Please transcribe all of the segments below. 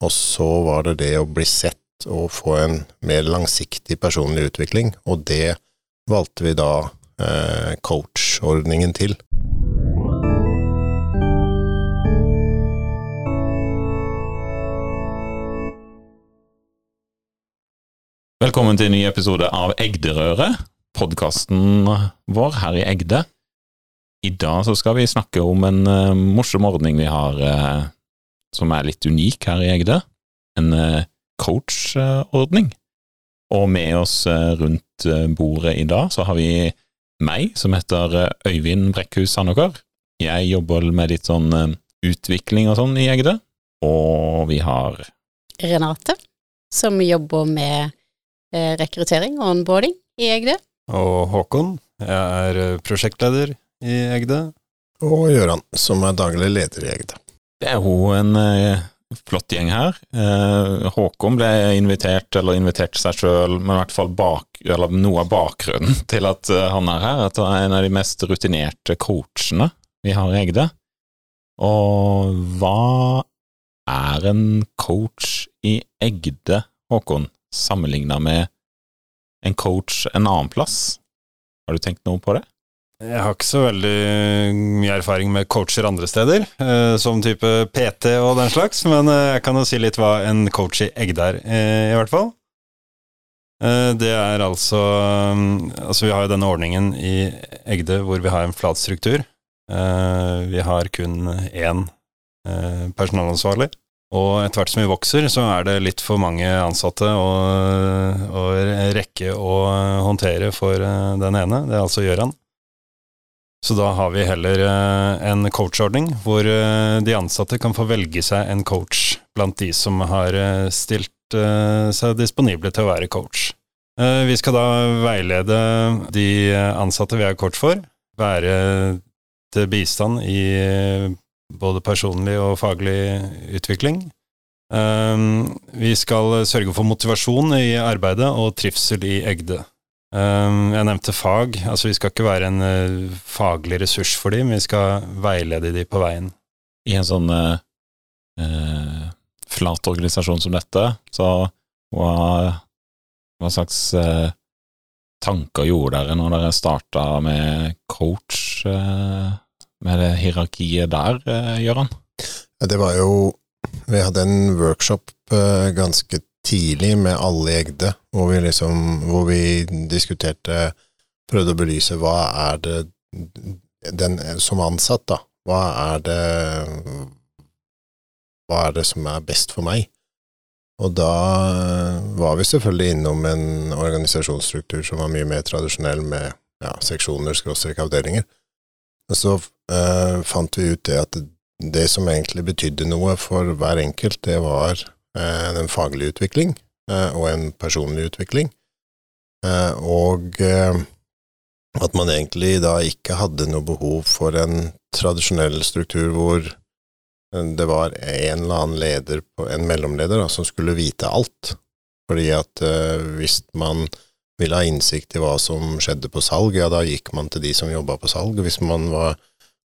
Og så var det det å bli sett og få en mer langsiktig personlig utvikling, og det valgte vi da eh, coachordningen til. Velkommen til en ny episode av Egderøret, podkasten vår her i Egde. I dag så skal vi snakke om en uh, morsom ordning vi har uh, som er litt unik her i Egde. En uh, coachordning. Og med oss rundt bordet i dag så har vi meg, som heter Øyvind Brekkhus Sandåker. Jeg jobber med litt sånn utvikling og sånn i Egde. Og vi har Renate, som jobber med Eh, rekruttering og onboarding i Egde. Og Håkon, jeg er eh, prosjektleder i Egde. Og Gøran, som er daglig leder i Egde. Det er jo en eh, flott gjeng her. Eh, Håkon ble invitert, eller inviterte seg sjøl, men i hvert fall bak, noe av bakgrunnen til at uh, han er her, at han er en av de mest rutinerte coachene vi har i Egde. Og hva er en coach i Egde, Håkon? sammenligna med en coach en annen plass? Har du tenkt noe på det? Jeg har ikke så veldig mye erfaring med coacher andre steder, eh, som type PT og den slags, men eh, jeg kan jo si litt hva en coach i Egde er, eh, i hvert fall. Det er altså Altså, vi har jo denne ordningen i Egde hvor vi har en flat struktur. Vi har kun én personalansvarlig. Og etter hvert som vi vokser, så er det litt for mange ansatte å, å rekke å håndtere for den ene. Det er altså Gjøran. Så da har vi heller eh, en coachordning hvor eh, de ansatte kan få velge seg en coach blant de som har stilt seg disponible til å være coach. Vi skal da veilede de ansatte vi er coach for, være til bistand i både personlig og faglig utvikling. Vi skal sørge for motivasjon i arbeidet og trivsel i Egde. Um, jeg nevnte fag. altså Vi skal ikke være en uh, faglig ressurs for dem, vi skal veilede dem på veien. I en sånn uh, uh, flat organisasjon som dette, så hva, hva slags tanker gjorde dere når dere starta med coach? med det hierarkiet der, eh, Gøran? Det var jo Vi hadde en workshop eh, ganske tidlig med alle i Egde, hvor vi liksom Hvor vi diskuterte Prøvde å belyse hva er det den som ansatt, da. Hva er det Hva er det som er best for meg? Og da var vi selvfølgelig innom en organisasjonsstruktur som var mye mer tradisjonell, med ja, seksjoner, skråstrek, avdelinger. Og så uh, fant vi ut det at det som egentlig betydde noe for hver enkelt, det var en faglig utvikling uh, og en personlig utvikling. og at man egentlig da ikke hadde noe behov for en tradisjonell struktur hvor det var en eller annen leder, en mellomleder, da, som skulle vite alt. Fordi at hvis man ville ha innsikt i hva som skjedde på salg, ja, da gikk man til de som jobba på salg. Hvis man var,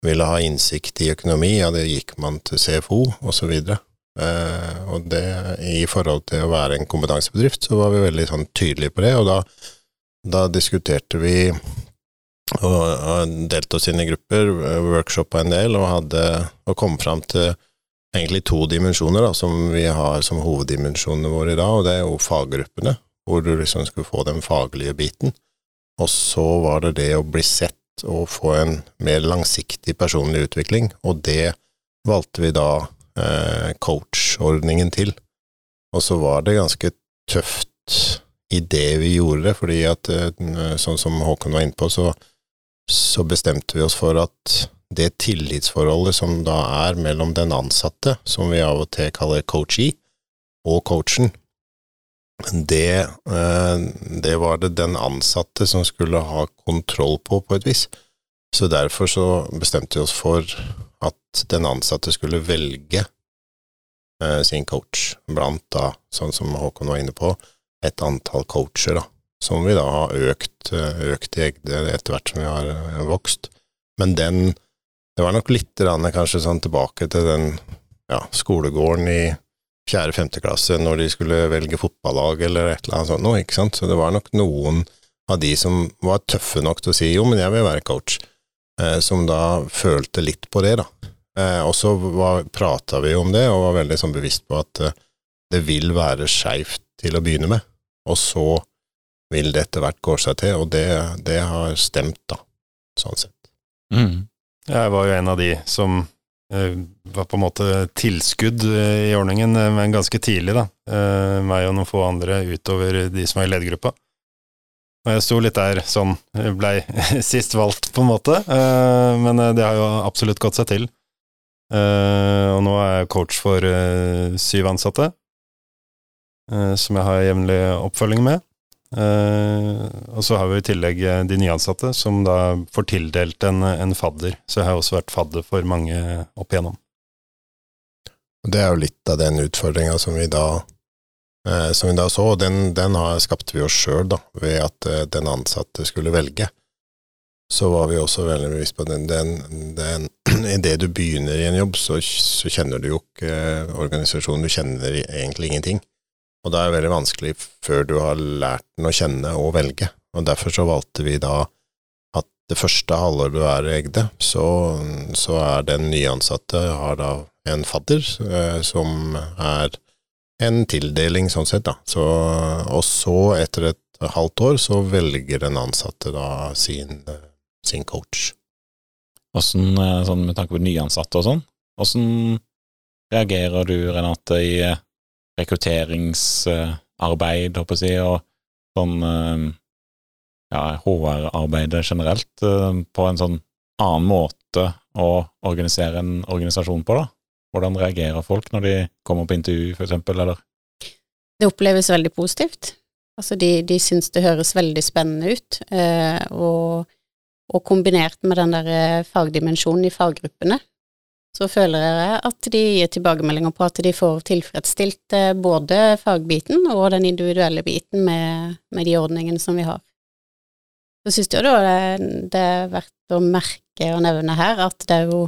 ville ha innsikt i økonomi, ja, da gikk man til CFO, osv. Eh, og det, i forhold til å være en kompetansebedrift, så var vi veldig sånn tydelige på det, og da, da diskuterte vi og, og delte oss inn i grupper, workshopa en del, og hadde og kom fram til egentlig to dimensjoner da, som vi har som hoveddimensjonene våre i dag, og det er jo faggruppene hvor du liksom skulle få den faglige biten. Og så var det det å bli sett og få en mer langsiktig personlig utvikling, og det valgte vi da eh, coachordningen til. Og så var det ganske tøft i det vi gjorde fordi at eh, sånn som Håkon var inne på, så, så bestemte vi oss for at det tillitsforholdet som da er mellom den ansatte, som vi av og til kaller coachee, og coachen, det, eh, det var det den ansatte som skulle ha kontroll på, på et vis. Så derfor så bestemte vi oss for at den ansatte skulle velge eh, sin coach, blant da, sånn som Håkon var inne på, et antall coacher, da, som vi da har økt, eh, økt i Egde etter hvert som vi har vokst. Men den Det var nok litt rann, kanskje sånn tilbake til den ja, skolegården i fjerde-femte klasse når de skulle velge fotballag eller et eller annet sånt noe, ikke sant. Så det var nok noen av de som var tøffe nok til å si jo, men jeg vil være coach, eh, som da følte litt på det, da. Eh, og så prata vi om det, og var veldig sånn bevisst på at eh, det vil være skeivt til å begynne med, og så vil det etter hvert gå seg til, og det, det har stemt, da, sånn sett. Mm. Jeg var jo en av de som eh, var på en måte tilskudd eh, i ordningen, eh, men ganske tidlig, da. Eh, meg og noen få andre utover de som var i ledergruppa. Og jeg sto litt der sånn, blei sist valgt, på en måte, eh, men eh, det har jo absolutt gått seg til. Eh, og nå er jeg coach for syv ansatte, som jeg har jevnlig oppfølging med. Og så har vi i tillegg de nyansatte, som da får tildelt en fadder. Så jeg har også vært fadder for mange opp igjennom. Det er jo litt av den utfordringa som vi da eh, som vi da så, og den, den har, skapte vi oss sjøl, da, ved at eh, den ansatte skulle velge. Så var vi også veldig bevisst på den, den, Idet du begynner i en jobb, så, så kjenner du jo ikke eh, organisasjonen, du kjenner egentlig ingenting. Og da er det veldig vanskelig før du har lært den å kjenne og velge. Og derfor så valgte vi da at det første halvåret du er i Egde, så, så er den nyansatte har da en fadder eh, som er en tildeling sånn sett, da. Så, og så, etter et halvt år, så velger den ansatte da sin, sin coach. Åssen, eh, sånn med tanke på nyansatte og sånn, åssen reagerer du, Renate, i eh, rekrutteringsarbeid, håper jeg å si, og sånn eh, ja, HR-arbeidet generelt, på en sånn annen måte å organisere en organisasjon på, da? Hvordan reagerer folk når de kommer på intervju, for eksempel, eller? Det oppleves veldig positivt. Altså, de, de syns det høres veldig spennende ut, eh, og, og kombinert med den der eh, fagdimensjonen i faggruppene, så føler jeg at de gir tilbakemeldinger på at de får tilfredsstilt eh, både fagbiten og den individuelle biten med, med de ordningene som vi har. Så syns jeg da det, det er verdt å merke og nevne her at det er jo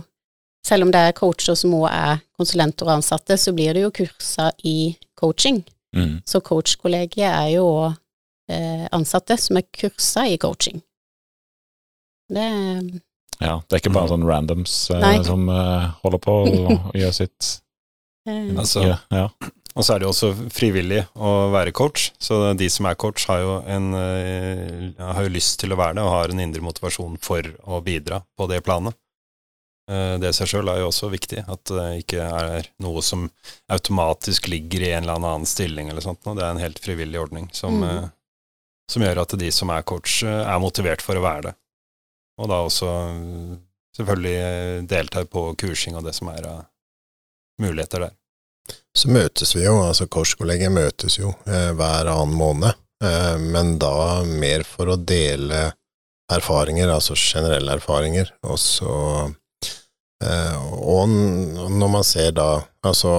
selv om det er coacher som òg er konsulenter og ansatte, så blir det jo kurser i coaching. Mm. Så coachkollegiet er jo òg eh, ansatte som er kursa i coaching. Det Ja, det er ikke bare sånn randoms eh, Nei. som eh, holder på og gjør sitt eh, Altså, ja, ja. Og så er det jo også frivillig å være coach, så de som er coach har jo, en, eh, har jo lyst til å være det, og har en indre motivasjon for å bidra på det planet. Eh, Det i seg sjøl er jo også viktig, at det ikke er noe som automatisk ligger i en eller annen stilling eller sånt. noe. Det er en helt frivillig ordning som, Mm. eh, som gjør at de som er coach, eh, er motivert for å være det. Og da også selvfølgelig deltar på kursing og det som er av muligheter der. Så møtes vi jo, altså korskollegiet møtes jo eh, hver annen måned, eh, men da mer for å dele erfaringer, altså generelle erfaringer, og så Og når man ser da, altså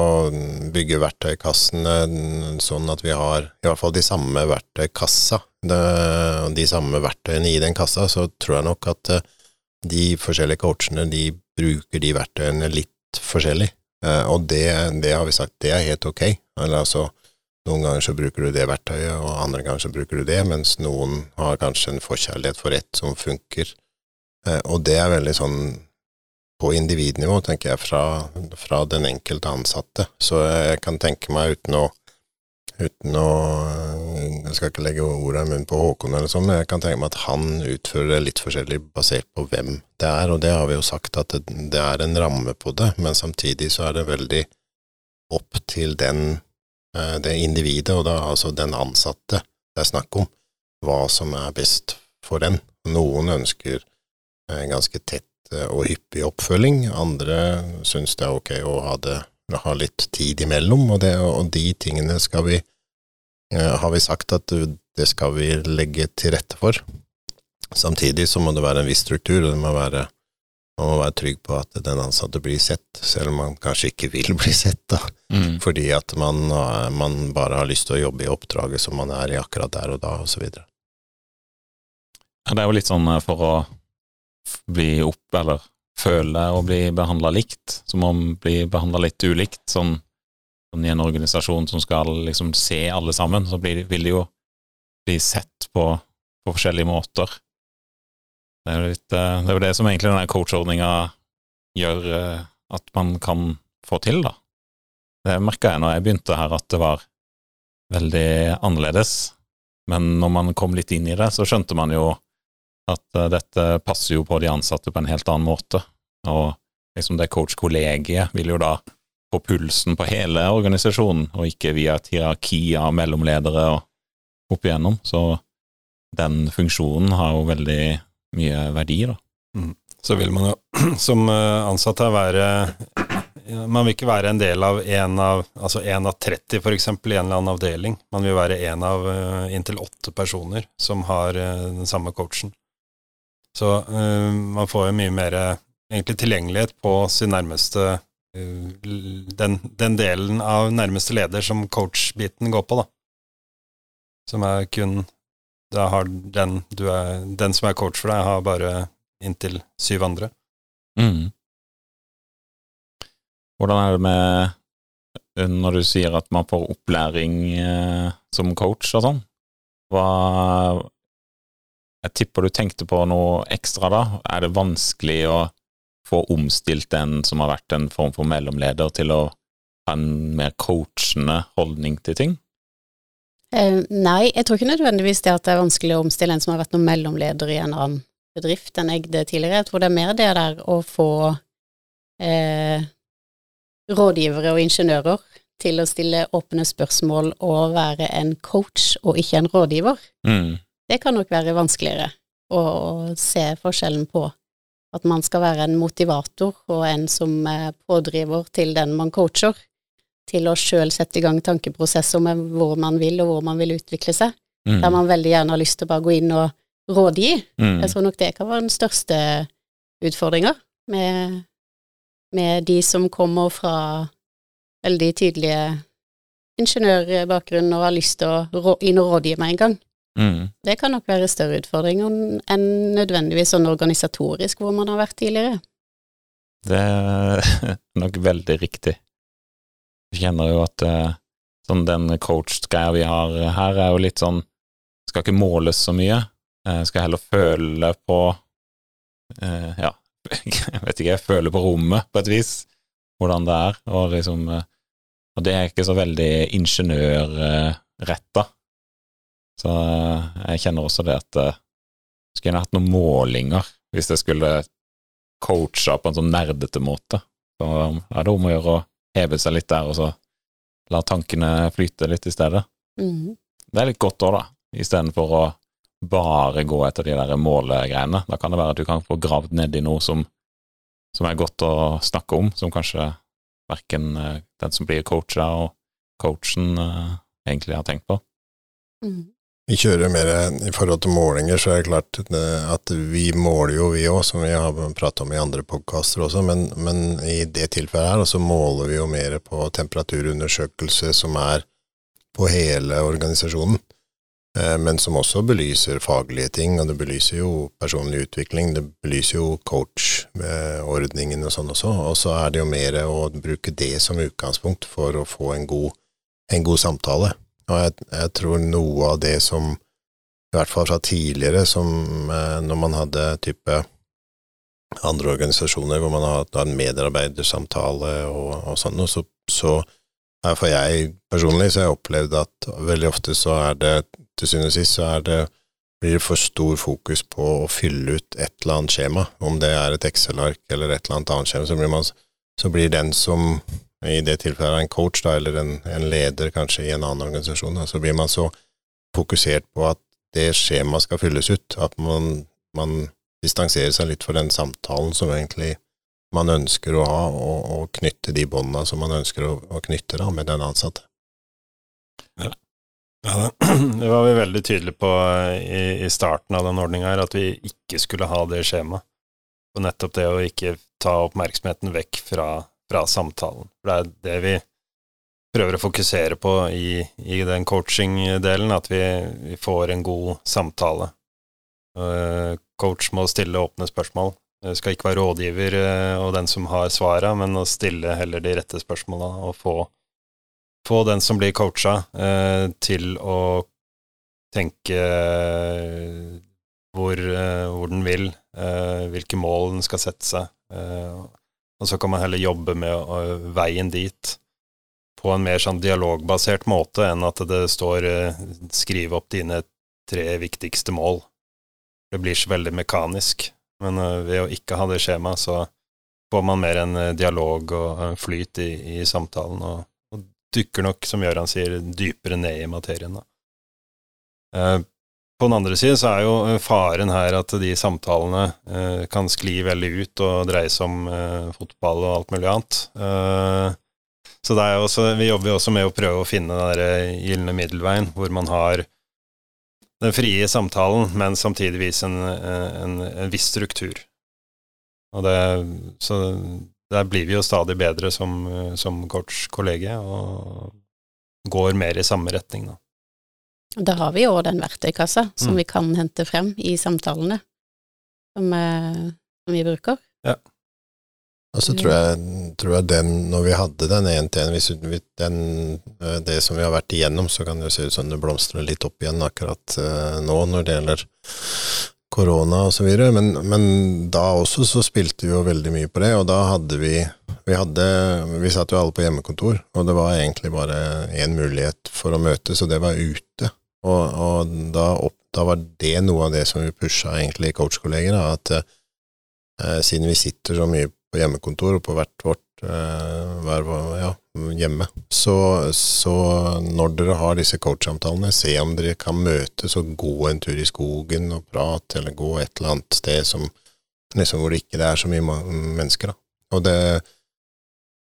bygge verktøykassene sånn at vi har i hvert fall de samme verktøykassa, de, de samme verktøyene i den kassa, så tror jeg nok at eh, de forskjellige coachene, de bruker de verktøyene litt forskjellig. Eh, og det, det har vi sagt, det er helt ok. Eller altså, noen ganger så bruker du det verktøyet, og andre ganger så bruker du det, mens noen har kanskje en forkjærlighet for ett som funker. Eh, og det er veldig sånn på individnivå, tenker jeg, fra, fra den enkelte ansatte. Så jeg kan tenke meg, uten å Uten å Jeg skal ikke legge ordene i munnen på Håkon, eller sånn, men jeg kan tenke meg at han utfører det litt forskjellig basert på hvem det er, og det har vi jo sagt at det, det er en ramme på det, men samtidig så er det veldig opp til den, eh, det individet, og da altså den ansatte det er snakk om, hva som er best for den. Noen ønsker eh, ganske tett og hyppig oppfølging, andre syns det er ok å ha det ha litt tid imellom, og, det, og de tingene skal vi eh, har vi sagt at det skal vi legge til rette for. Samtidig så må det være en viss struktur, og det må være, man må være trygg på at den ansatte blir sett, selv om man kanskje ikke vil bli sett, da, Mm. fordi at man, man bare har lyst til å jobbe i oppdraget som man er i akkurat der og da. Ja, Det er jo litt sånn eh, for å bli opp, eller føle og bli behandla likt, som om bli behandla litt ulikt. Sånn sånn i en organisasjon som skal liksom se alle sammen, så blir, vil de jo bli sett på, på forskjellige måter. Det er litt, eh, det er jo det som egentlig denne coachordninga gjør eh, at man kan få til, da. Det merka jeg når jeg begynte her, at det var veldig annerledes. Men når man kom litt inn i det, så skjønte man jo at eh, dette passer jo på de ansatte på en helt annen måte. Og liksom det coach-kollegiet vil jo da få pulsen på hele organisasjonen, og ikke via et hierarki av mellomledere og opp igjennom. Så den funksjonen har jo veldig mye verdi, da. Så vil man jo som eh, ansatt her være Man vil ikke være en del av en av altså en av 30 for eksempel i en eller annen avdeling. Man vil være en av eh, inntil åtte personer som har den samme coachen. Så uh, man får jo mye mer egentlig tilgjengelighet på sin nærmeste eh, den, den delen av nærmeste leder som coach-biten går på, da. Som er kun Da har den er Den som er coach for deg, har bare inntil syv andre. Mm. Hvordan er det med eh, når du sier at man får opplæring eh, som coach og sånn? Hva Jeg tipper du tenkte på noe ekstra da. Er det vanskelig å få omstilt en som har vært en form for mellomleder, til å ha en mer coachende holdning til ting? Eh, nei, jeg tror ikke nødvendigvis det at det er vanskelig å omstille en som har vært noen mellomleder i en annen bedrift enn jeg det tidligere. Jeg tror det er mer det der å få eh, rådgivere og ingeniører til å stille åpne spørsmål og være en coach og ikke en rådgiver. Mm. Det kan nok være vanskeligere å, se forskjellen på at man skal være en motivator og en som er pådriver til den man coacher, til å sjøl sette i gang tankeprosesser med hvor man vil og hvor man vil utvikle seg, Mm. der man veldig gjerne har lyst til å bare gå inn og rådgi. Mm. Jeg tror nok det kan være den største utfordringa med, med de som kommer fra veldig tydelige ingeniørbakgrunn og har lyst til å inn og rådgi meg en gang. Mm. Det kan nok være større utfordringer enn nødvendigvis sånn organisatorisk hvor man har vært tidligere. Det er nok veldig riktig. Jeg kjenner jo at eh, sånn den coach-greia vi har her, er jo litt sånn Skal ikke måles så mye. Eh, skal heller føle på eh, Ja, jeg vet ikke, føle på rommet på et vis, hvordan det er, og liksom Og det er ikke så veldig ingeniørretta. Så eh, jeg kjenner også det at eh, skulle gjerne hatt noen målinger hvis jeg skulle coacha på en sånn nerdete måte. Så er det om å gjøre å heve seg litt der, og så la tankene flyte litt i stedet. Mm. Det er litt godt òg, da, istedenfor å bare gå etter de der målegreiene. Da kan det være at du kan få gravd nedi noe som, som er godt å snakke om, som kanskje verken eh, den som blir coacha og coachen egentlig har tenkt på. Mhm. Vi kjører mer i forhold til målinger, så er det klart eh, at vi måler jo, vi òg, som vi har pratet om i andre podkaster også, men, men i det tilfellet her, så måler vi jo mer på temperaturundersøkelse som er på hele organisasjonen, eh, men som også belyser faglige ting, og det belyser jo personlig utvikling, det belyser jo coach-ordningen og sånn også, og så er det jo mer å bruke det som utgangspunkt for å få en god, en god samtale. Og jeg, jeg tror noe av det som, i hvert fall fra tidligere, som eh, når man hadde type andre organisasjoner hvor man har hatt en medarbeidersamtale og, og sånn, og så, så er for jeg personlig så har jeg opplevd at veldig ofte så er det, til syvende og sist, så er det blir det for stor fokus på å fylle ut et eller annet skjema, om det er et Excel-ark eller et eller annet annet skjema, så blir, man, så blir den som i det tilfellet er en coach, da, eller en, en leder kanskje i en annen organisasjon, da, så blir man så fokusert på at det skjemaet skal fylles ut, at man, man distanserer seg litt for den samtalen som egentlig man ønsker å ha, og, og knytte de båndene som man ønsker å, å knytte da, med den ansatte. Ja, det, det var vi veldig tydelige på eh, i, i starten av den ordninga her, at vi ikke skulle ha det skjemaet. Og nettopp det å ikke ta oppmerksomheten vekk fra, fra samtalen. For det er det vi prøver å fokusere på i, i den coaching-delen, at vi, vi får en god samtale. Eh, Coach må stille åpne spørsmål. Det skal ikke være rådgiver eh, og den som har svara, men å stille heller de rette spørsmåla og få få den som blir coacha, eh, til å tenke hvor, hvor den vil, hvilke mål den skal sette seg. Eh, og så kan man heller jobbe med veien dit på en mer sånn dialogbasert måte enn at det står eh, 'skriv opp dine tre viktigste mål'. Det blir så veldig mekanisk. Men eh, ved å ikke ha det skjemaet, så får man mer en eh, dialog og flyt i, i samtalen, og, og dykker nok, som Gøran sier, dypere ned i materien. Da. Eh, på den andre siden så er jo eh, faren her at de samtalene eh, kan skli veldig ut og dreie seg om eh, fotball og alt mulig annet. Eh, så også, vi jobber jo også med å prøve å finne den der gylne middelveien, hvor man har den frie samtalen, men samtidig vise en, en, en viss struktur. Og det, så der blir vi jo stadig bedre som, som coach-kollege, og går mer i samme retning, da. Da har vi jo den verktøykassa som Mm. vi kan hente frem i samtalene, som, eh, som vi bruker. Ja. Og så tror jeg, tror jeg den, når vi hadde den én-til-én, hvis vi- den, eh, det som vi har vært igjennom, så kan det se ut som det blomstrer litt opp igjen akkurat eh, nå når det gjelder korona og så videre, men, men da også så spilte vi jo veldig mye på det, og da hadde vi vi hadde, vi satt jo alle på hjemmekontor, og det var egentlig bare én mulighet for å møtes, og det var ute. Og, og da, opp, da var det noe av det som vi pusha egentlig coachkolleger, at eh, siden vi sitter så mye på hjemmekontor og på hvert vårt eh, hver, ja, hjemme, så, så når dere har disse coachsamtalene, se om dere kan møtes og gå en tur i skogen og prate, eller gå et eller annet sted som, liksom hvor det ikke er så mye mennesker. Da. Og det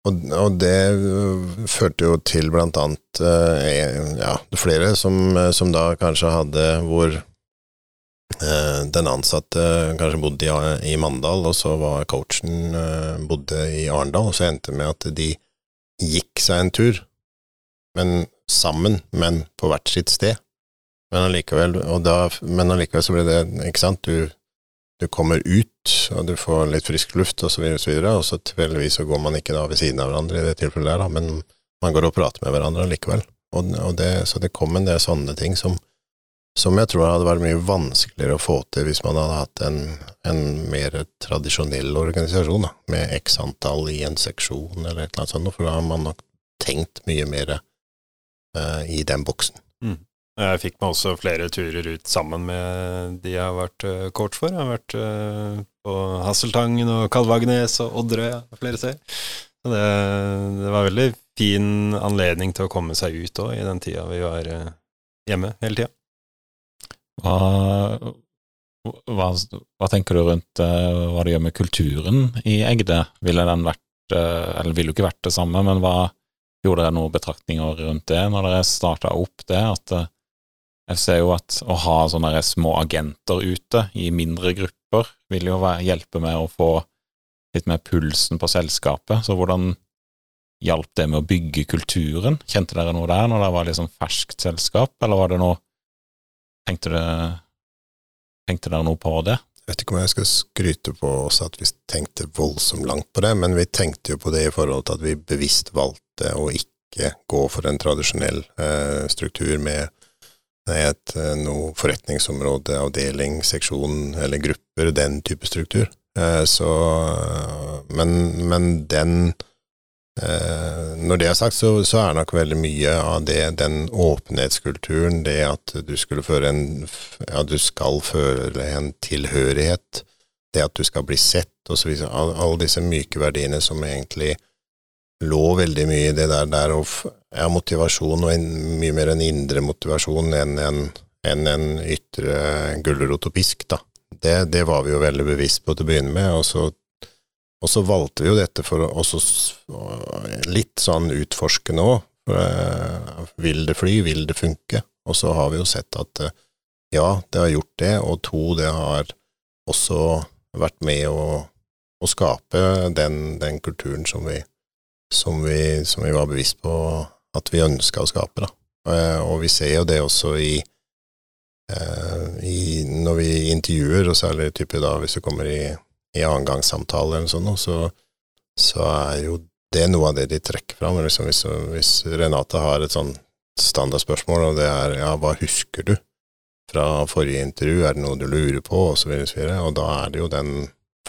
og, og det øh, førte jo til blant annet øh, ja, flere som, øh, som da kanskje hadde hvor eh, den ansatte kanskje bodde i, i Mandal, og så var coachen eh, bodde i Arendal, og så endte det med at de gikk seg en tur, men sammen, men på hvert sitt sted. Men allikevel, da, men allikevel så ble det, ikke sant, du du kommer ut, og du får litt frisk luft, og så videre, og så videre, og så tilfeldigvis så går man ikke da ved siden av hverandre i det tilfellet der, da, men man går og prater med hverandre likevel. Og, og det, så det kom en del sånne ting som, som jeg tror hadde vært mye vanskeligere å få til hvis man hadde hatt en, en mer tradisjonell organisasjon, da, med x antall i en seksjon eller et eller annet sånt, for da har man nok tenkt mye mer eh, i den boksen. Jeg fikk meg også flere turer ut sammen med de jeg har vært eh, coach for. Jeg har vært eh, på Hasseltangen og Kalvagnes og Odderøy og flere steder. Så det, det var veldig fin anledning til å komme seg ut òg, i den tida vi var eh, hjemme hele tida. Hva, hva, hva tenker du rundt eh, hva det gjør med kulturen i Egde? Ville den vært, eh, eller ville jo ikke vært det samme, men hva gjorde dere noen betraktninger rundt det når dere starta opp det? At eh, jeg ser jo at å ha sånne små agenter ute i mindre grupper vil jo hjelpe med å få litt mer pulsen på selskapet. Så hvordan hjalp det med å bygge kulturen? Kjente dere noe der når det var liksom ferskt selskap, eller var det noe Tenkte dere, tenkte dere noe på det? Jeg vet ikke om jeg skal skryte på oss at vi tenkte voldsomt langt på det, men vi tenkte jo på det i forhold til at vi bevisst valgte å ikke gå for en tradisjonell eh, struktur med et, eh, noe forretningsområde, avdeling, seksjon eller grupper, den type struktur. Eh, så, men, men den eh, Når det er sagt, så, så er nok veldig mye av det den åpenhetskulturen, det at du skulle føre en Ja, du skal føle en tilhørighet, det at du skal bli sett, videre. Alle, alle disse myke verdiene som egentlig lå veldig mye i det der, der og ja, motivasjon, og en, mye mer en indre motivasjon enn en, en, en ytre gulrot og pisk, da. Det, det var vi jo veldig bevisst på til å begynne med, og så, og så valgte vi jo dette for å også litt sånn utforskende òg. Vil det fly, vil det funke? Og så har vi jo sett at eh, ja, det har gjort det, og to, det har også vært med å, å skape den, den kulturen som vi, som, vi, som vi var bevisst på at vi ønska å skape. Da. Eh, Og vi ser jo det også i, eh, i når vi intervjuer, og særlig type da hvis du kommer i, i annengangssamtale eller sånn, så, så er jo det noe av det de trekker fram. Liksom hvis, hvis Renate har et sånn standardspørsmål, og det er ja, hva husker du fra forrige intervju, er det noe du lurer på, og og da er det jo den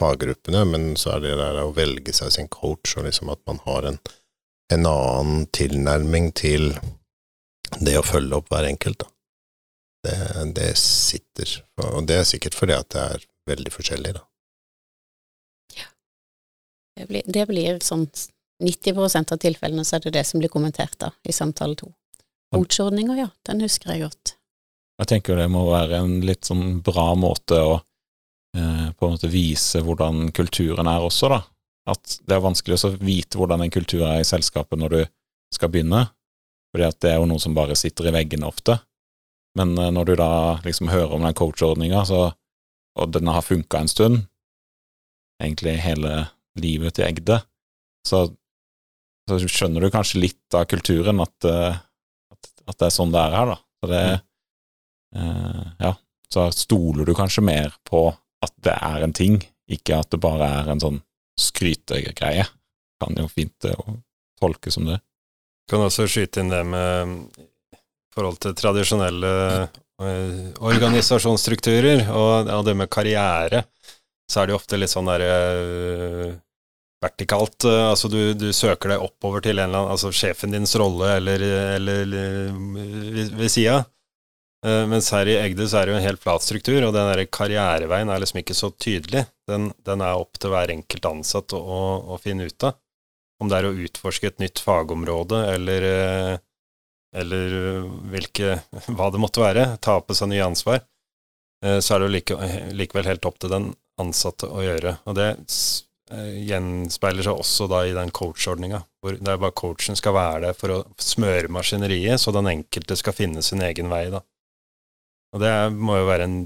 faggruppene, men så er det der å velge seg sin coach, og liksom at man har en, en annen tilnærming til det å følge opp hver enkelt, da. Det, det sitter, og det er sikkert fordi at det er veldig forskjellig, da. Det blir, det blir sånn 90% av tilfellene så er det det som blir kommentert da, i samtale to. Coachordninga, ja, den husker jeg godt. Jeg tenker det må være en litt sånn bra måte å på en måte vise hvordan kulturen er også, da. At det er vanskelig å vite hvordan en kultur er i selskapet når du skal begynne, fordi at det er jo noe som bare sitter i veggene ofte. Men eh, når du da liksom hører om den coachordninga, og den har funka en stund, egentlig hele livet til Egde, så, så, skjønner du kanskje litt av kulturen, at, eh, at, at, det er sånn det er her, da. Så det eh, Ja, så stoler du kanskje mer på at det er en ting, ikke at det bare er en sånn skrytegreie. Kan jo fint å tolke som det. Kan også skyte inn det med forhold til tradisjonelle organisasjonsstrukturer og, det med karriere, så er det jo ofte litt sånn derre vertikalt. Eh, altså du, du, søker deg oppover til en eller annen, altså sjefen dins rolle eller, eller, ved, ved sida. Uh, mens her i Egde så er det jo en helt flat struktur, og den der karriereveien er liksom ikke så tydelig. Den, den er opp til hver enkelt ansatt å, å, finne ut av. Om det er å utforske et nytt fagområde, eller, uh, eller hvilke, hva det måtte være, ta på seg nye ansvar, så er det jo like, likevel helt opp til den ansatte å gjøre. Og det Eh, gjenspeiler seg også da i den coachordninga, hvor det er bare coachen skal være der for å smøre maskineriet, så den enkelte skal finne sin egen vei, da. Og det må jo være en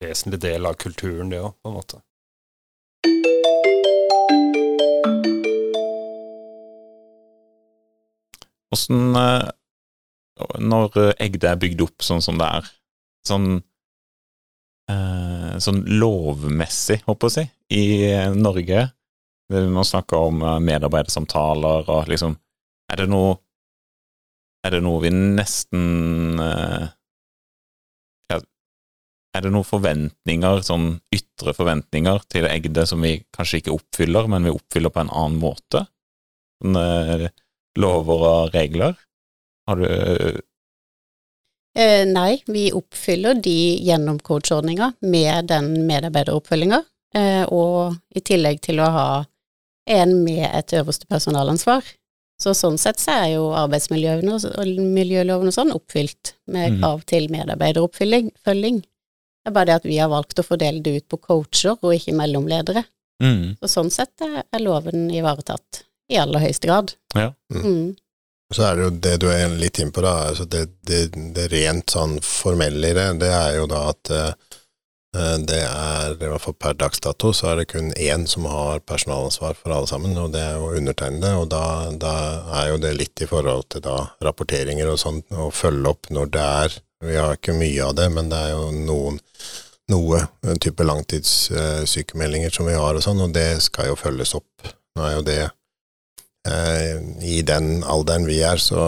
vesentlig del av kulturen, det òg, på en måte. Åssen eh, Når Egde er bygd opp sånn som det er, sånn eh, sånn lovmessig, håper jeg å si, i Norge. Man snakker snakke om eh, medarbeidersamtaler og liksom Er det noe Er det noe vi nesten Er det noen forventninger, sånn ytre forventninger til Egde som vi kanskje ikke oppfyller, men vi oppfyller på en annen måte? Sånne lover og regler? Har du Eh, nei, vi oppfyller de gjennom coachordninga med den medarbeideroppfølginga, eh, og i tillegg til å ha en med et øverste personalansvar. Så sånn sett så er jo arbeidsmiljøloven og, sånn oppfylt med mm. krav til medarbeideroppfølging. Det er bare det at vi har valgt å fordele det ut på coacher og ikke mellomledere. Mm. Så sånn sett er loven ivaretatt i aller høyeste grad. Ja. Mm. mm. Så er det jo det du er litt inn på, da. Altså det, det, det, rent sånn formelle i det, det er jo da at uh, det er, i hvert fall per dags dato, så er det kun én som har personalansvar for alle sammen, og det er jo undertegnede. Og da, da er jo det litt i forhold til da rapporteringer og sånn, å følge opp når det er Vi har ikke mye av det, men det er jo noen noe type langtidssykemeldinger som vi har og sånn, og det skal jo følges opp. Nå er jo det Eh, I den alderen vi er, så,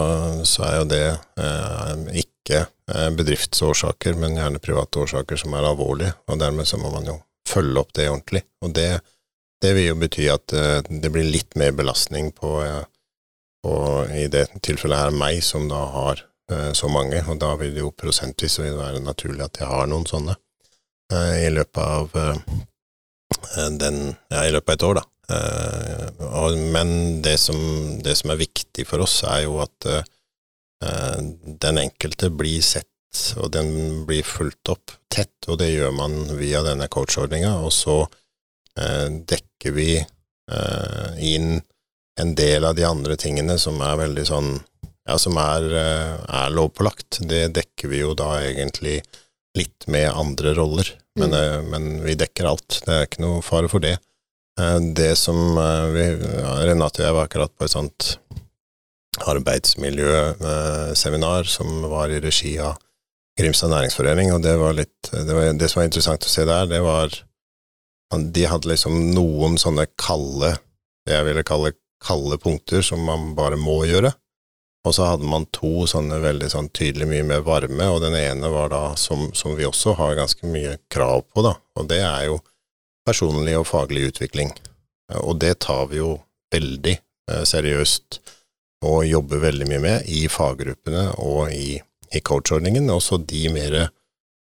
så er jo det eh, ikke eh, bedriftsårsaker, men gjerne private årsaker som er alvorlige, og dermed så må man jo følge opp det ordentlig. Og det, det vil jo bety at det blir litt mer belastning på, på i det tilfellet her meg, som da har så mange, og da vil det jo prosentvis være naturlig at jeg har noen sånne i løpet av den, ja, i løpet av et år, da. Men det som, det som, er viktig for oss, er jo at den enkelte blir sett, og den blir fulgt opp tett, og det gjør man via denne coachordninga, og så dekker vi inn en del av de andre tingene som er veldig sånn ja, som er, er lovpålagt. Det dekker vi jo da egentlig litt med andre roller, men, mm. men vi dekker alt. Det er ikke noe fare for det. Eh, det som eh, vi, Renate og jeg var akkurat på et sånt arbeidsmiljøseminar som var i regi av Grimstad næringsforening, og det var litt det, var, det, som var interessant å se der, det var De hadde liksom noen sånne kalde, det jeg ville kalle kalde punkter som man bare må gjøre. Og så hadde man to sånne veldig sånn tydelig mye mer varme, og den ene var da som, som vi også har ganske mye krav på, da, og det er jo personlig og faglig utvikling. Og det tar vi jo veldig eh, seriøst og jobber veldig mye med i faggruppene og i, i coachordningen. Også de mer,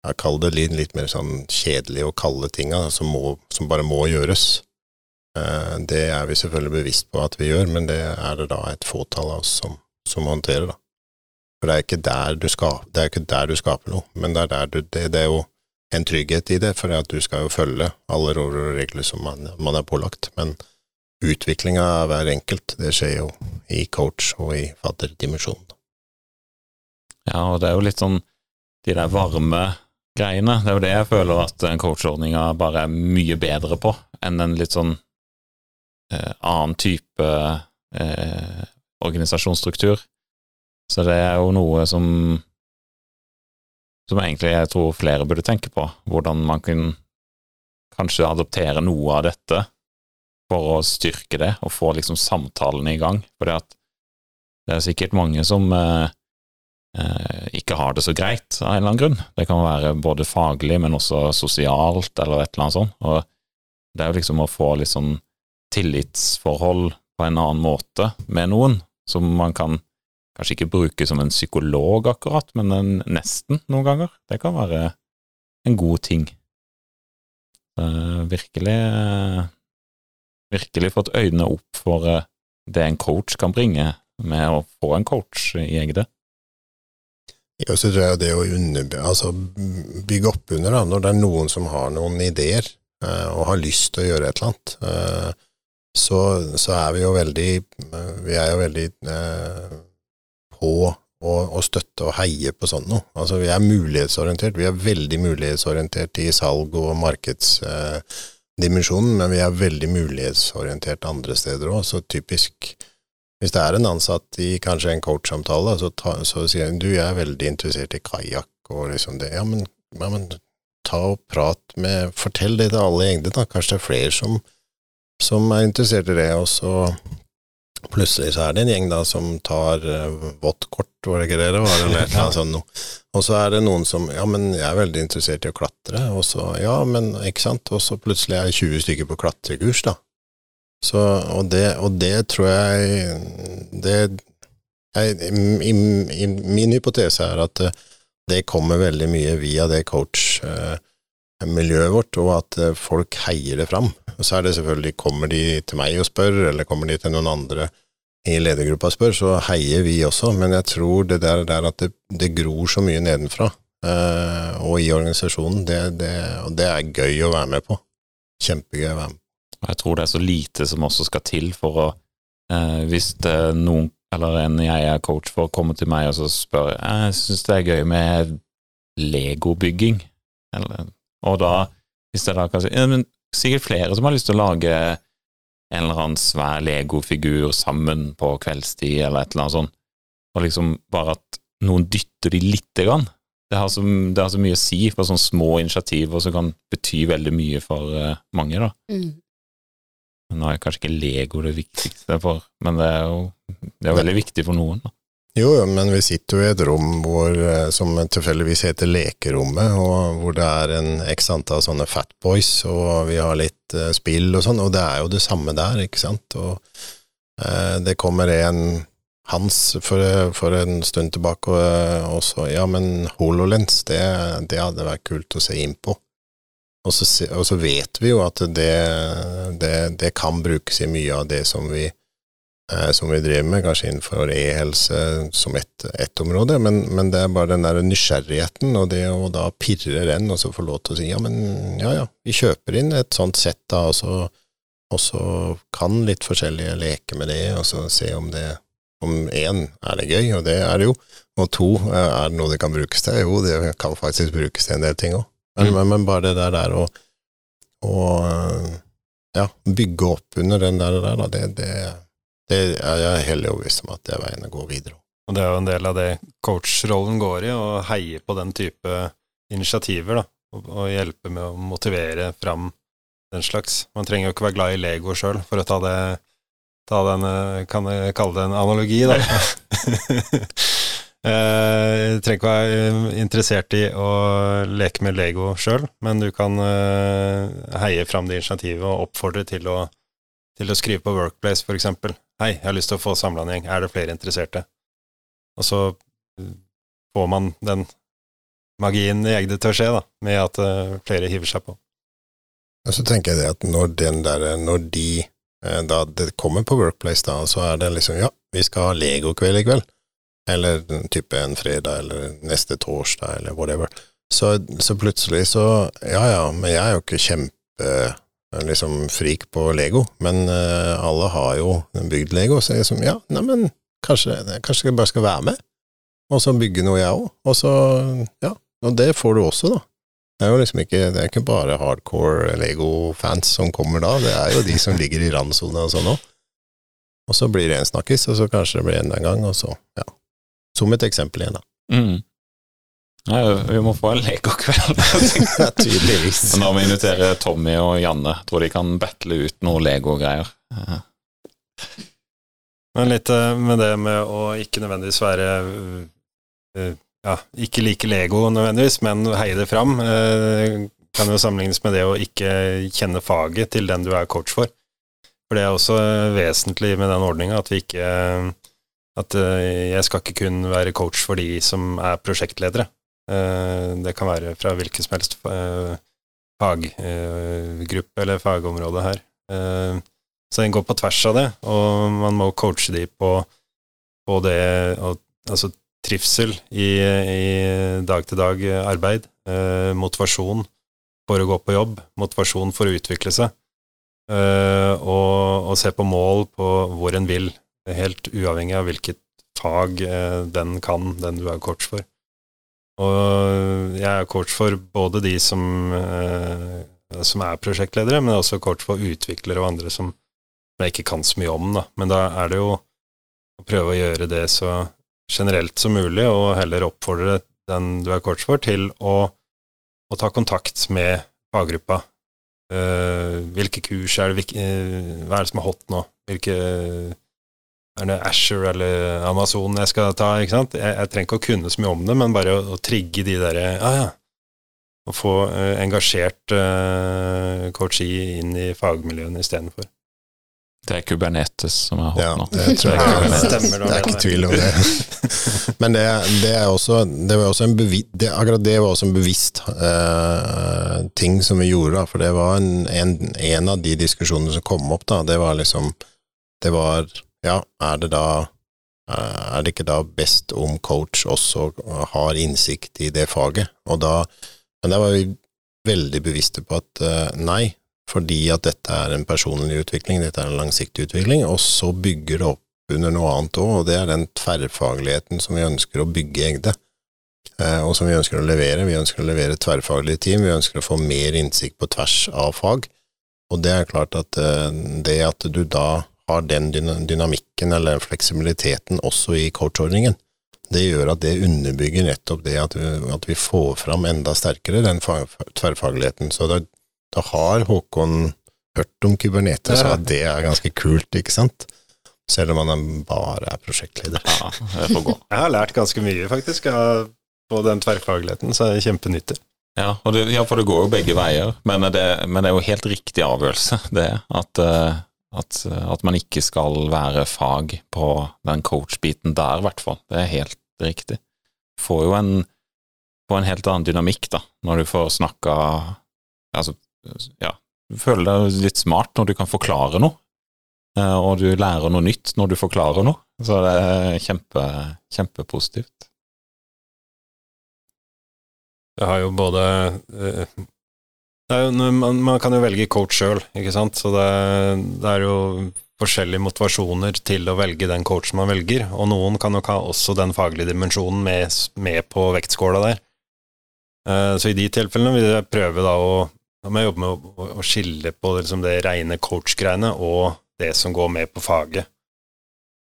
jeg kaller det litt, mer sånn kjedelige og kalde tinga som, som bare må gjøres. Eh, det er vi selvfølgelig bevisst på at vi gjør, men det er det da et fåtall av oss som som håndterer, da. For det er ikke der du, skal, det er ikke der du skaper noe, men det er, du, det, det er jo en trygghet i det, for at du skal jo følge alle lover og regler som man, man er pålagt. Men utviklinga av hver enkelt, det skjer jo i coach og i fadderdimensjonen. Ja, og det er jo litt sånn de der varme greiene, det er jo det jeg føler at coachordninga bare er mye bedre på enn en litt sånn eh, annen type eh, organisasjonsstruktur. Så det er jo noe som som egentlig jeg tror flere burde tenke på, hvordan man kan kanskje adoptere noe av dette for å styrke det, og få liksom samtalene i gang. For det er sikkert mange som eh, eh, ikke har det så greit av en eller annen grunn. Det kan være både faglig, men også sosialt, eller et eller annet sånt. Og det er jo liksom å få litt sånn tillitsforhold på en annen måte med noen, som man kan kanskje ikke bruke som en psykolog akkurat, men en, nesten noen ganger. Det kan være en god ting. Uh, virkelig uh, Virkelig fått øynene opp for uh, det en coach kan bringe med å få en coach i Egde. Ja, så tror jeg det å under, altså, bygge opp under, da, når det er noen som har noen ideer eh, og har lyst til å gjøre et eller annet, eh, så, så, er vi jo veldig Vi er jo veldig eh, på å, å, støtte og heie på sånt noe. Altså, vi er mulighetsorientert. Vi er veldig mulighetsorientert i salg- og markedsdimensjonen, eh, men vi er veldig mulighetsorientert andre steder òg. Så typisk hvis det er en ansatt i kanskje en coachsamtale, så, så sier han du, jeg er veldig interessert i kajakk og liksom det. Ja, men, ja, men ta og prat med Fortell det til alle i Egde, da. Kanskje det er flere som som er interessert i det, og så plutselig så er det en gjeng da som tar uh, vått kort, var det ikke det det var, eller noe sånt. Og så er det noen som ja, men jeg er veldig interessert i å klatre, og så ja, men ikke sant, og så plutselig er det 20 stykker på klatrekurs, da. Så, og det, og det tror jeg det jeg, i, i, Min hypotese er at uh, det kommer veldig mye via det coach-miljøet uh, vårt, og at folk heier det fram. Og så er det selvfølgelig, kommer de til meg og spør, eller kommer de til noen andre i ledergruppa og spør, så heier vi også, men jeg tror det der, der at det, det, gror så mye nedenfra, eh, og i organisasjonen, det, det, og det er gøy å være med på. Kjempegøy å være med på. Jeg tror det er så lite som også skal til for å eh, Hvis noen, eller en jeg er coach for, kommer til meg og så spør jeg syns det er gøy med legobygging, og da, hvis jeg da kan si ja, men sikkert flere som har lyst til å lage en eller annen svær legofigur sammen på kveldstid, eller et eller annet sånt, og liksom bare at noen dytter de lite grann. Det har, så, det har så mye å si for sånne små initiativ, og som kan bety veldig mye for uh, mange, da. Mm. Nå er kanskje ikke Lego det viktigste for, men det er jo det er veldig viktig for noen. da. Jo, men vi sitter jo i et rom hvor, eh, som tilfeldigvis heter Lekerommet, og hvor det er en x antall sånne fatboys, og vi har litt uh, spill og sånn, og det er jo det samme der, ikke sant. Og uh, det kommer en Hans for, for en stund tilbake, og, og så Ja, men HoloLens, det, det, hadde vært kult å se inn på. Og så, og så vet vi jo at det, det, det kan brukes i mye av det som vi som vi driver med, kanskje innenfor e-helse som ett et område, men, men, det er bare den der nysgjerrigheten, og det å da pirre den, og så få lov til å si ja, men ja ja, vi kjøper inn et sånt sett, da, og så, og så kan litt forskjellige leke med det, og så se om det om én er det gøy, og det er det jo, og to er det noe det kan brukes til, jo, det kan faktisk brukes til en del ting òg, men, mm. men, bare det der, der å, å ja, bygge opp under den der, der det, det det er jeg helt overbevist om at det er veien å gå videre. Og det er jo en del av det coachrollen går i, å heie på den type initiativer, da, og, og hjelpe med å motivere fram den slags. Man trenger jo ikke være glad i Lego sjøl for å ta det ta den, eh, kan jeg kalle det en analogi, da. Eh, Jeg trenger ikke være interessert i å leke med Lego sjøl, men du kan eh, heie fram det initiativet og oppfordre til å, til å skrive på Workplace, eksempel. Hei, jeg har lyst til å få samla en gjeng, er det flere interesserte? Og så eh, får man den magien i Egde til å skje, da, med at eh, flere hiver seg på. Og så tenker jeg det at når den der, når de eh, da det kommer på Workplace, da, så er det liksom ja, vi skal ha legokveld i kveld, eller type en fredag, eller neste torsdag, eller whatever. Så, så plutselig så ja ja, men jeg er jo ikke kjempe liksom frik på Lego, men uh, alle har jo bygd Lego, så jeg liksom ja, neimen kanskje, kanskje jeg bare skal være med, og så bygge noe jeg òg, og så ja, og det får du også, da. Det er jo liksom ikke, det er ikke bare hardcore Lego-fans som kommer da, det er jo de som ligger i randsona og sånn òg. Og så blir det en snakkis, og så kanskje det blir enda en gang, og så, ja. Som et eksempel igjen, da. Mm. Nei, vi må få en legokveld. Ja, tydeligvis. Når vi inviterer Tommy og Janne, tror de kan battle ut noe Lego-greier. Eh, Men litt eh, med det med å ikke nødvendigvis være eh, Ja, ikke like Lego nødvendigvis, men heie det fram, eh, kan jo sammenlignes med det å ikke kjenne faget til den du er coach for. For det er også vesentlig med den ordninga at vi ikke At eh, jeg skal ikke kun være coach for de som er prosjektledere. Eh, Det kan være fra hvilken som helst eh, faggruppe eller fagområde her. Eh, Så en går på tvers av det, og man må coache de på, på det Altså trivsel i, i dag-til-dag arbeid, eh, motivasjon for å gå på jobb, motivasjon for å utvikle seg, eh, og, og se på mål på hvor en vil, helt uavhengig av hvilket fag eh, den kan, den du er coach for. Og jeg er coach for både de som, eh, som er prosjektledere, men også coach for utviklere og andre som jeg ikke kan så mye om, da. Men da er det jo å prøve å gjøre det så generelt som mulig, og heller oppfordre den du er coach for, til å, å ta kontakt med faggruppa. Eh, hvilke kurs er det, hvilke, eh, hva er det som er hot nå? Hvilke det Asher eller Amazon jeg skal ta? ikke sant? Jeg, jeg trenger ikke å kunne så mye om det, men bare å, å trigge de derre Ja, ja. Å få uh, engasjert uh, coachee inn i fagmiljøene istedenfor. Det er Kubernetes som er hot Ja, nå. det tror jeg Ja, ikke. det stemmer, det er ikke tvil om det. Men det, det er også, det var også en bevisst, det, akkurat det var også en bevisst uh, ting som vi gjorde, da, for det var en, en, en av de diskusjonene som kom opp, da, det var liksom Det var Ja, er det da eh, er det ikke da best om coach også har innsikt i det faget? Og da, men der var vi veldig bevisste på at eh, nei, fordi at dette er en personlig utvikling, dette er en langsiktig utvikling, og så bygger det opp under noe annet òg, og det er den tverrfagligheten som vi ønsker å bygge Egde, eh, og som vi ønsker å levere. Vi ønsker å levere tverrfaglige team, vi ønsker å få mer innsikt på tvers av fag, og det er klart at eh, det at du da har den dynamikken eller fleksibiliteten også i coachordningen, det gjør at det underbygger nettopp det at vi, at vi får fram enda sterkere den tverrfagligheten. Så da, da har Håkon hørt om Kubernetes, og og at det er ganske kult, ikke sant? Selv om han bare er prosjektleder. Ja, det får gå. Jeg har lært ganske mye, faktisk, på den tverrfagligheten, så er det kjempenyttig. Ja, det, ja, for det går jo begge veier, men det, men det er jo helt riktig avgjørelse, det at, eh, at, at man ikke skal være fag på den coach-biten der, i hvert fall. Det er helt riktig. Får jo en, får en helt annen dynamikk, da, når du får snakka Altså, ja, du føler deg litt smart når du kan forklare noe, eh, og du lærer noe nytt når du forklarer noe. Så det er kjempe, kjempepositivt. Jeg har jo både eh, jo, man, man kan jo velge coach sjøl, ikke sant, så det, det er jo forskjellige motivasjoner til å velge den coachen man velger, og noen kan nok ha også den faglige dimensjonen med, med på vektskåla der. Eh, Så i de tilfellene vil jeg prøve da å da må jeg jobbe med å, å, skille på liksom det rene coach-greiene og det som går med på faget.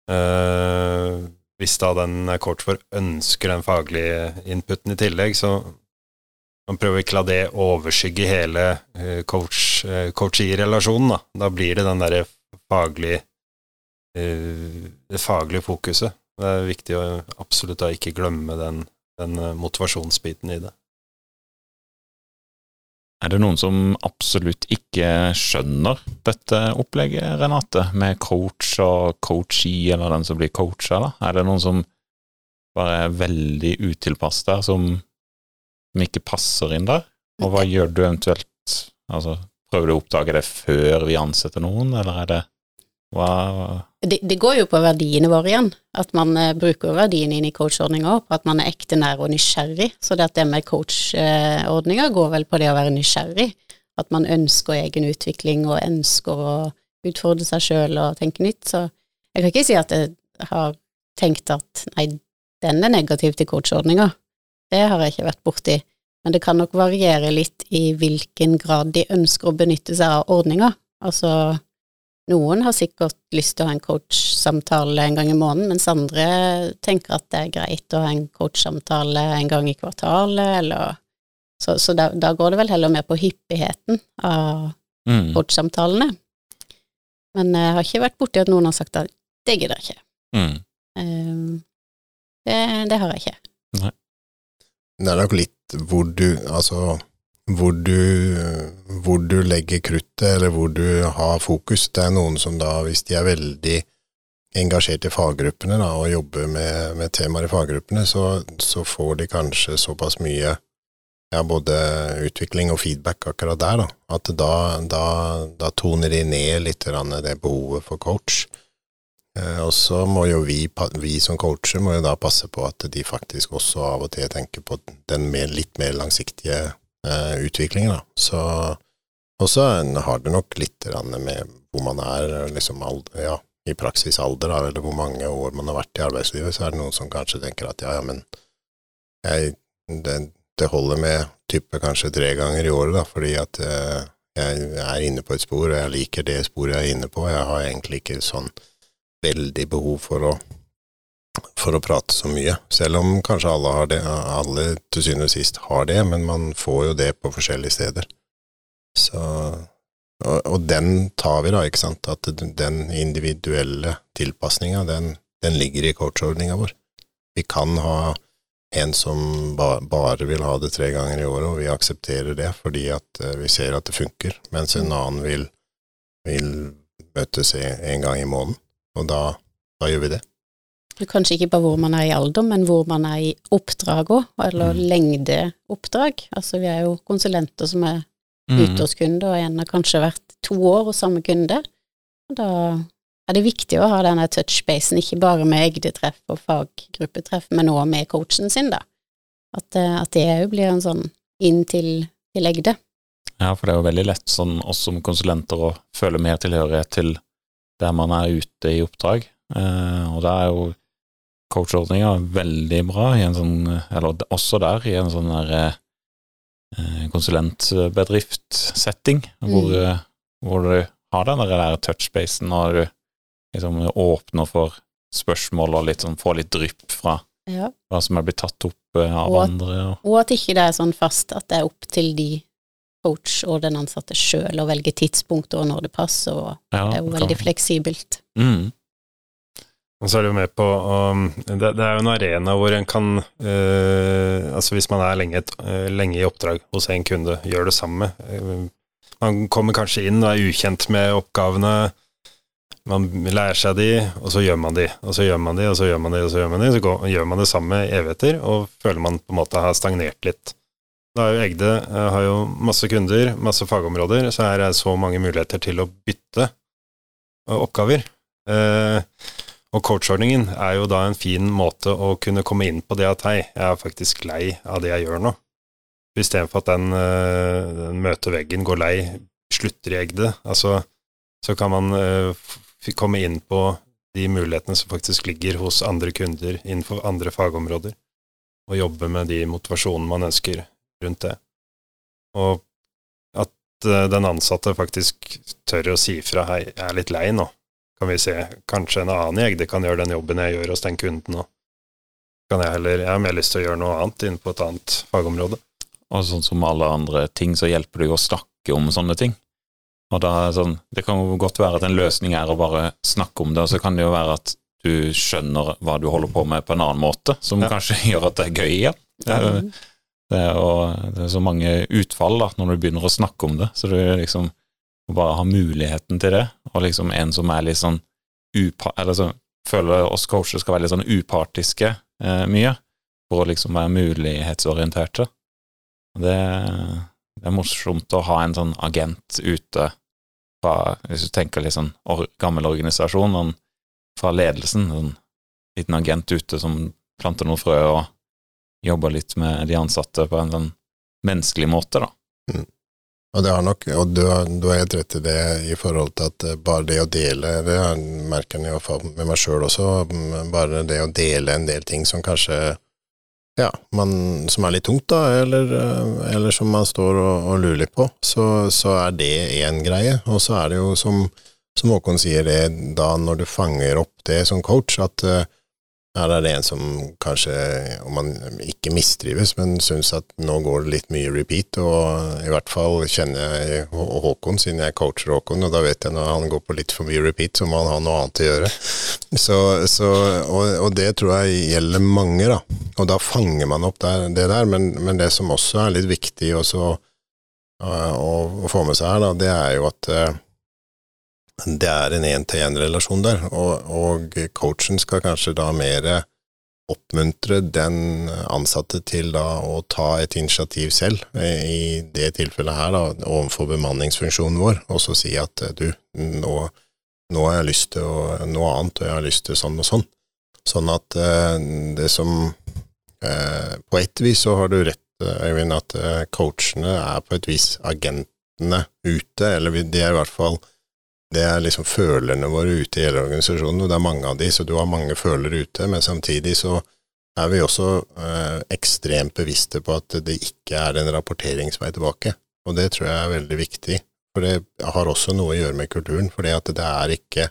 Uh, hvis da den coach for ønsker den faglige inputen i tillegg, så man prøver ikke la det overskygge hele eh, coach, eh. Da. da blir det den derre faglig eh, det faglige fokuset. Det er viktig å absolutt da ikke glemme den, den motivasjonsbiten i det. Er det noen som absolutt ikke skjønner dette opplegget, Renate, med coach og coachee, eller den som blir coacha? Er det noen som bare er veldig utilpass der, som, som ikke passer inn der? Og hva gjør du eventuelt? Altså, prøver du å oppdage det før vi ansetter noen, eller er det hva Det, det går jo på verdiene våre igjen, at man eh, bruker verdiene inn i coachordninga, på at man er ekte nær og nysgjerrig. Så det at det med coachordninga går vel på det å være nysgjerrig. At man ønsker egen utvikling og ønsker å utfordre seg sjøl og tenke nytt. Så jeg kan ikke si at jeg har tenkt at nei, den er negativ til coachordninga. Det har jeg ikke vært borti. Men det kan nok variere litt i hvilken grad de ønsker å benytte seg av ordninga. Altså, noen har sikkert lyst til å ha en coachsamtale en gang i måneden, mens andre tenker at det er greit å ha en coachsamtale en gang i kvartalet, eller Så, så da, da, går det vel heller mer på hyppigheten av mm. coachsamtalene. Men jeg har ikke vært borti at noen har sagt at det gidder jeg ikke. Mm. Um, det, det, har jeg ikke. Nei. Det er nok litt hvor du Altså hvor du, hvor du, legger kruttet, eller hvor du har fokus. Det er noen som da, hvis de er veldig engasjert i faggruppene da, og jobber med, med temaer i faggruppene, så, så, får de kanskje såpass mye ja, både utvikling og feedback akkurat der, da, at da, da, da toner de ned litt det behovet for coach. Eh, og så må jo vi, vi, som coacher må jo da passe på at de faktisk også av og til tenker på den mer, litt mer langsiktige eh, utviklingen, da. Så Og så har det nok litt med hvor man er, liksom alder, ja, i praksis alder, da, eller hvor mange år man har vært i arbeidslivet, så er det noen som kanskje tenker at ja, ja, men jeg, det, det, holder med type kanskje tre ganger i året, da, fordi at eh, jeg er inne på et spor, og jeg liker det sporet jeg er inne på, jeg har egentlig ikke sånn veldig behov for å for å prate så mye, selv om kanskje alle har det, alle til syvende og sist har det, men man får jo det på forskjellige steder. Så og, og den tar vi, da, ikke sant, at den individuelle tilpasninga, den, den, ligger i coachordninga vår. Vi kan ha en som ba, bare vil ha det tre ganger i året, og vi aksepterer det fordi at uh, vi ser at det funker, mens en annen vil, vil møtes en gang i måneden, og da, da gjør vi det. Kanskje ikke bare hvor man er i alder, men hvor man er i oppdrag òg, eller mm. lengdeoppdrag. Altså vi er jo konsulenter som er mm. utårskunder, og en har kanskje vært to år hos samme kunde. Og da er det viktig å ha denne touchbasen, ikke bare med egdetreff og faggruppetreff, men òg med coachen sin, da. At, eh, at det òg blir en sånn inn til, til egde. Ja, for det er jo veldig lett sånn oss som konsulenter å føle mer tilhørighet til der man er ute i oppdrag. Eh, og det er jo coachordninga veldig bra, i en sånn, eller også der, i en sånn der eh, konsulentbedriftsetting, mm. hvor, eh, hvor, du har den der touchbasen og du liksom åpner for spørsmål og litt sånn, får litt drypp fra ja. hva som er blitt tatt opp eh, av og at, andre. Og. og at ikke det er sånn fast at det er opp til de coach og den ansatte sjøl å velge tidspunkter og når det passer, og ja, det er jo veldig kan. fleksibelt. Mm. Og så er det jo med på um, det, det, er jo en arena hvor en kan uh, Altså hvis man er lenge, uh, lenge, i oppdrag hos en kunde, gjør det samme. Uh, man kommer kanskje inn og er ukjent med oppgavene. Man lærer seg de, og så gjør man de, og så gjør man de, og så gjør man de, og så gjør man de. Så går, gjør man det samme evigheter, og føler man på en måte har stagnert litt. Da er jo Egde har jo masse kunder, masse fagområder, så er så mange muligheter til å bytte oppgaver. Uh, og coachordningen er jo da en fin måte å kunne komme inn på det at hei, jeg er faktisk lei av det jeg gjør nå. Istedenfor at den, eh, den møter veggen, går lei, slutter i Egde. altså, så kan man komme inn på de mulighetene som faktisk ligger hos andre kunder innenfor andre fagområder, og jobbe med de motivasjonene man ønsker rundt det. Og at uh, den ansatte faktisk tør å si fra hei, jeg er litt lei nå, kan vi se kanskje en annen jeg det kan gjøre den jobben jeg gjør hos den kunden, nå. kan jeg heller Jeg har mer lyst til å gjøre noe annet inn på et annet fagområde. Og sånn som alle andre ting, så hjelper det jo å snakke om sånne ting. Og da er det sånn, Det kan jo godt være at en løsning er å bare snakke om det, og så kan det jo være at du skjønner hva du holder på med på en annen måte, som Ja. kanskje gjør at det er gøy igjen. Det, er jo- det, er, og det er så mange utfall da, når du begynner å snakke om det, så du liksom bare ha muligheten til det, og liksom en som er litt sånn upa... Eller så føler oss coacher skal være litt sånn upartiske eh, mye, for å liksom være mulighetsorienterte. Det, det er morsomt å ha en sånn agent ute fra, hvis du tenker litt sånn or, gammel organisasjon, men fra ledelsen, en liten agent ute som planter noen frø og jobber litt med de ansatte på en sånn menneskelig måte, da. Og det har nok, og du har, helt rett i det i forhold til at eh, bare det å dele, det merker jeg i hvert fall med meg sjøl også, mm, bare det å dele en del ting som kanskje ja, man, som er litt tungt, da, eller, eh, eller som man står og, og lurer litt på, så, så er det én greie. Og så er det jo som, som Håkon sier, det da når du fanger opp det som coach, at eh, her er det en som kanskje, om man ikke mistrives, men syns at nå går det litt mye repeat, og i hvert fall kjenner jeg Håkon, siden jeg coacher Håkon, og da vet jeg når han går på litt for mye repeat, så må han ha noe annet å gjøre. Så, så, og, og det tror jeg gjelder mange, da. Og da fanger man opp der, det der, men, men det som også er litt viktig også, å, å få med seg her, da, det er jo at uh, det er en én-til-én-relasjon der, og, og coachen skal kanskje da mer oppmuntre den ansatte til da å ta et initiativ selv, eh, i det tilfellet her da, overfor bemanningsfunksjonen vår, og så si at eh, du, nå, nå har jeg lyst til å, noe annet, og jeg har lyst til sånn og sånn. Sånn at eh, det som På et vis så har du rett, Øyvind, at coachene er på et vis agentene ute, eller de er i hvert fall det er liksom følerne våre ute i hele organisasjonen, og det er mange av de, så du har mange følere ute, men samtidig så er vi også eh, ekstremt bevisste på at det ikke er en rapporteringsvei tilbake, og det tror jeg er veldig viktig, for det har også noe å gjøre med kulturen, for det er ikke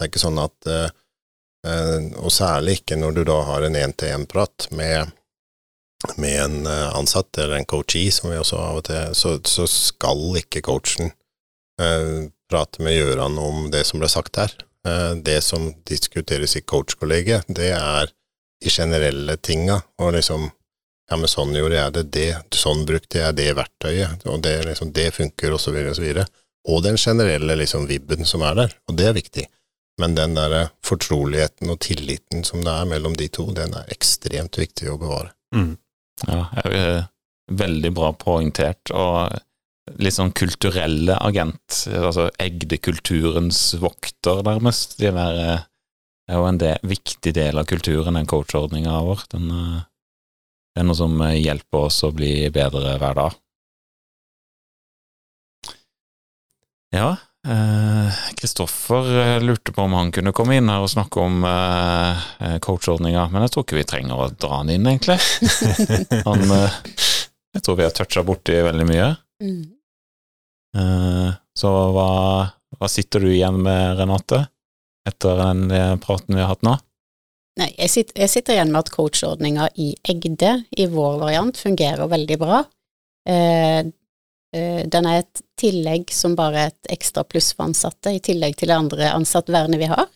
det er ikke sånn at eh, Og særlig ikke når du da har en én-til-én-prat med, med en eh, ansatt, eller en coachee, som vi også av og til, så, så skal ikke coachen eh, prate med Gjøran om det som ble sagt her. Eh, Det som diskuteres i coachkollegiet, det er de generelle tinga, og liksom ja, men sånn gjorde jeg det, det, sånn brukte jeg det verktøyet, og det, liksom, det funker, og så videre, og så videre. Og den generelle liksom vibben som er der, og det er viktig. Men den der fortroligheten og tilliten som det er mellom de to, den er ekstremt viktig å bevare. Mm. Ja, er veldig bra poengtert, og litt sånn kulturelle agent, altså Egde-kulturens vokter, nærmest. De der eh, er jo en del, viktig del av kulturen, den coachordninga vår. Den, eh, det er noe som eh, hjelper oss å bli bedre hver dag. Ja, Kristoffer eh, lurte på om han kunne komme inn her og snakke om eh, coachordninga, men jeg tror ikke vi trenger å dra han inn, egentlig. Han, eh, jeg tror vi har toucha borti veldig mye. Mm. Eh, så hva, hva sitter du igjen med, Renate, etter den eh, praten vi har hatt nå? Nei, jeg sitter, jeg sitter igjen med at coachordninga i Egde, i vår variant, fungerer veldig bra. Eh, eh, den er et tillegg som bare er et ekstra pluss for ansatte, i tillegg til det andre ansattvernet vi har.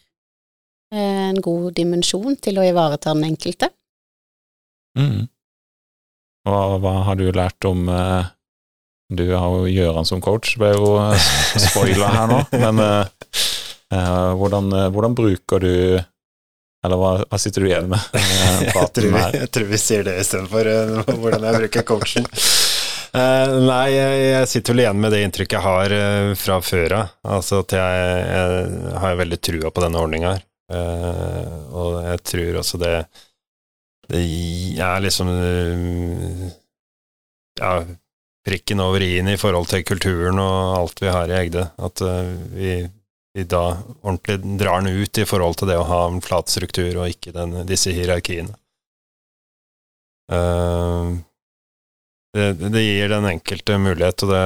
En god dimensjon til å ivareta den enkelte. Mm. Hva, hva har du lært om eh, Du har jo Gjøran som coach, ble jo spoiler spoila her nå, men eh, eh, hvordan, eh, hvordan bruker du Eller hva, hva sitter du igjen med? eh, Jeg tror, vi, jeg tror vi sier det istedenfor uh, hvordan jeg bruker coachen. Uh, nei, jeg, jeg sitter vel igjen med det inntrykket jeg har uh, fra før av. Altså at jeg, jeg har veldig trua på denne ordninga her. Eh, og jeg tror også det Det er liksom eh, Ja, prikken over i-en i forhold til kulturen og alt vi har i Egde. At eh, vi, vi da ordentlig drar den ut i forhold til det å ha en flat struktur og ikke den, disse hierarkiene. Uh, det, det gir den enkelte mulighet, og det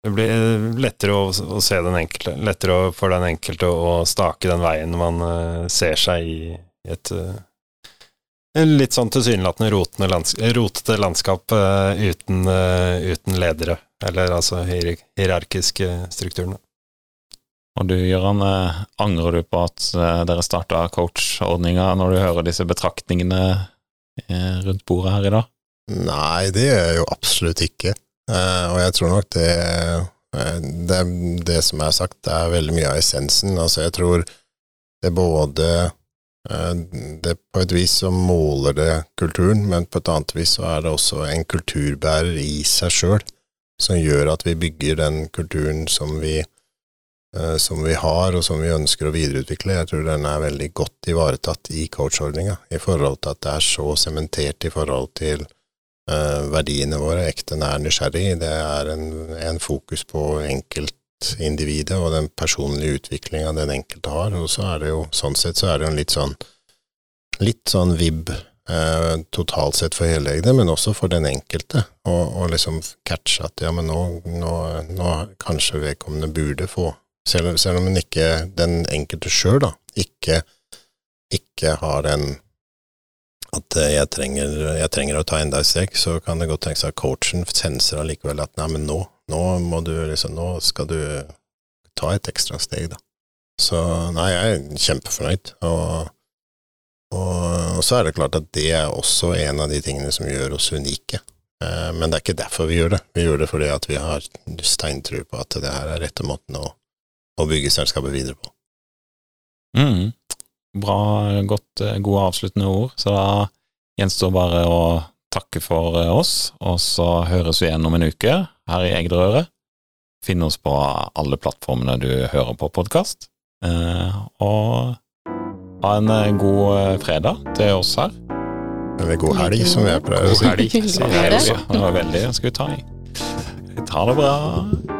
det blir lettere å, å se den enkelte, lettere for den enkelte å stake den veien man eh, ser seg i, i et, eh, litt sånn tilsynelatende rotende landskap, rotete landskap uh, uten, uh, uten ledere, eller altså hier hierarkiske strukturer. Og du, Gøran, eh, angrer du på at dere starta coachordninga når du hører disse betraktningene rundt bordet her i dag? Nei, det gjør jeg jo absolutt ikke. Eh, og jeg tror nok det, det Det som er sagt, det er veldig mye av essensen. Altså, jeg tror det både det På et vis så måler det kulturen, men på et annet vis så er det også en kulturbærer i seg sjøl, som gjør at vi bygger den kulturen som vi, eh, som vi har, og som vi ønsker å videreutvikle. Jeg tror den er veldig godt ivaretatt i coachordninga, i forhold til at det er så sementert i forhold til eh, verdiene våre, ekte nær nysgjerrig. Det er en, en fokus på enkeltindividet og den personlige utviklinga den enkelte har. Og så er det jo, sånn sett, så er det en litt sånn litt sånn vib eh, totalt sett for hellegde, men også for den enkelte. Og, og liksom catche at ja, men nå, nå, nå kanskje vedkommende burde få selv, selv om ikke, den enkelte sjøl, ikke, ikke har den at jeg trenger, jeg trenger å ta enda et steg, så kan det godt tenkes at coachen senser allikevel at nei, men nå, nå må du liksom, nå skal du ta et ekstra steg, da. Så nei, jeg er kjempefornøyd, og, og, og så er det klart at det er også en av de tingene som gjør oss unike. Eh, Men det er ikke derfor vi gjør det. Vi gjør det fordi at vi har steintro på at det her er rette måten å, å bygge selskapet videre på. Mm. Bra, godt, eh, gode avsluttende ord. Så da gjenstår bare å takke for eh, oss, og så høres vi igjen om en uke her i Egderøret. Finn oss på alle plattformene du hører på podkast. Eh, og ha en eh, god fredag til oss her. Eller god helg, som jeg pleier å si. God helg. Det var veldig Skal vi ta i. Ta det bra.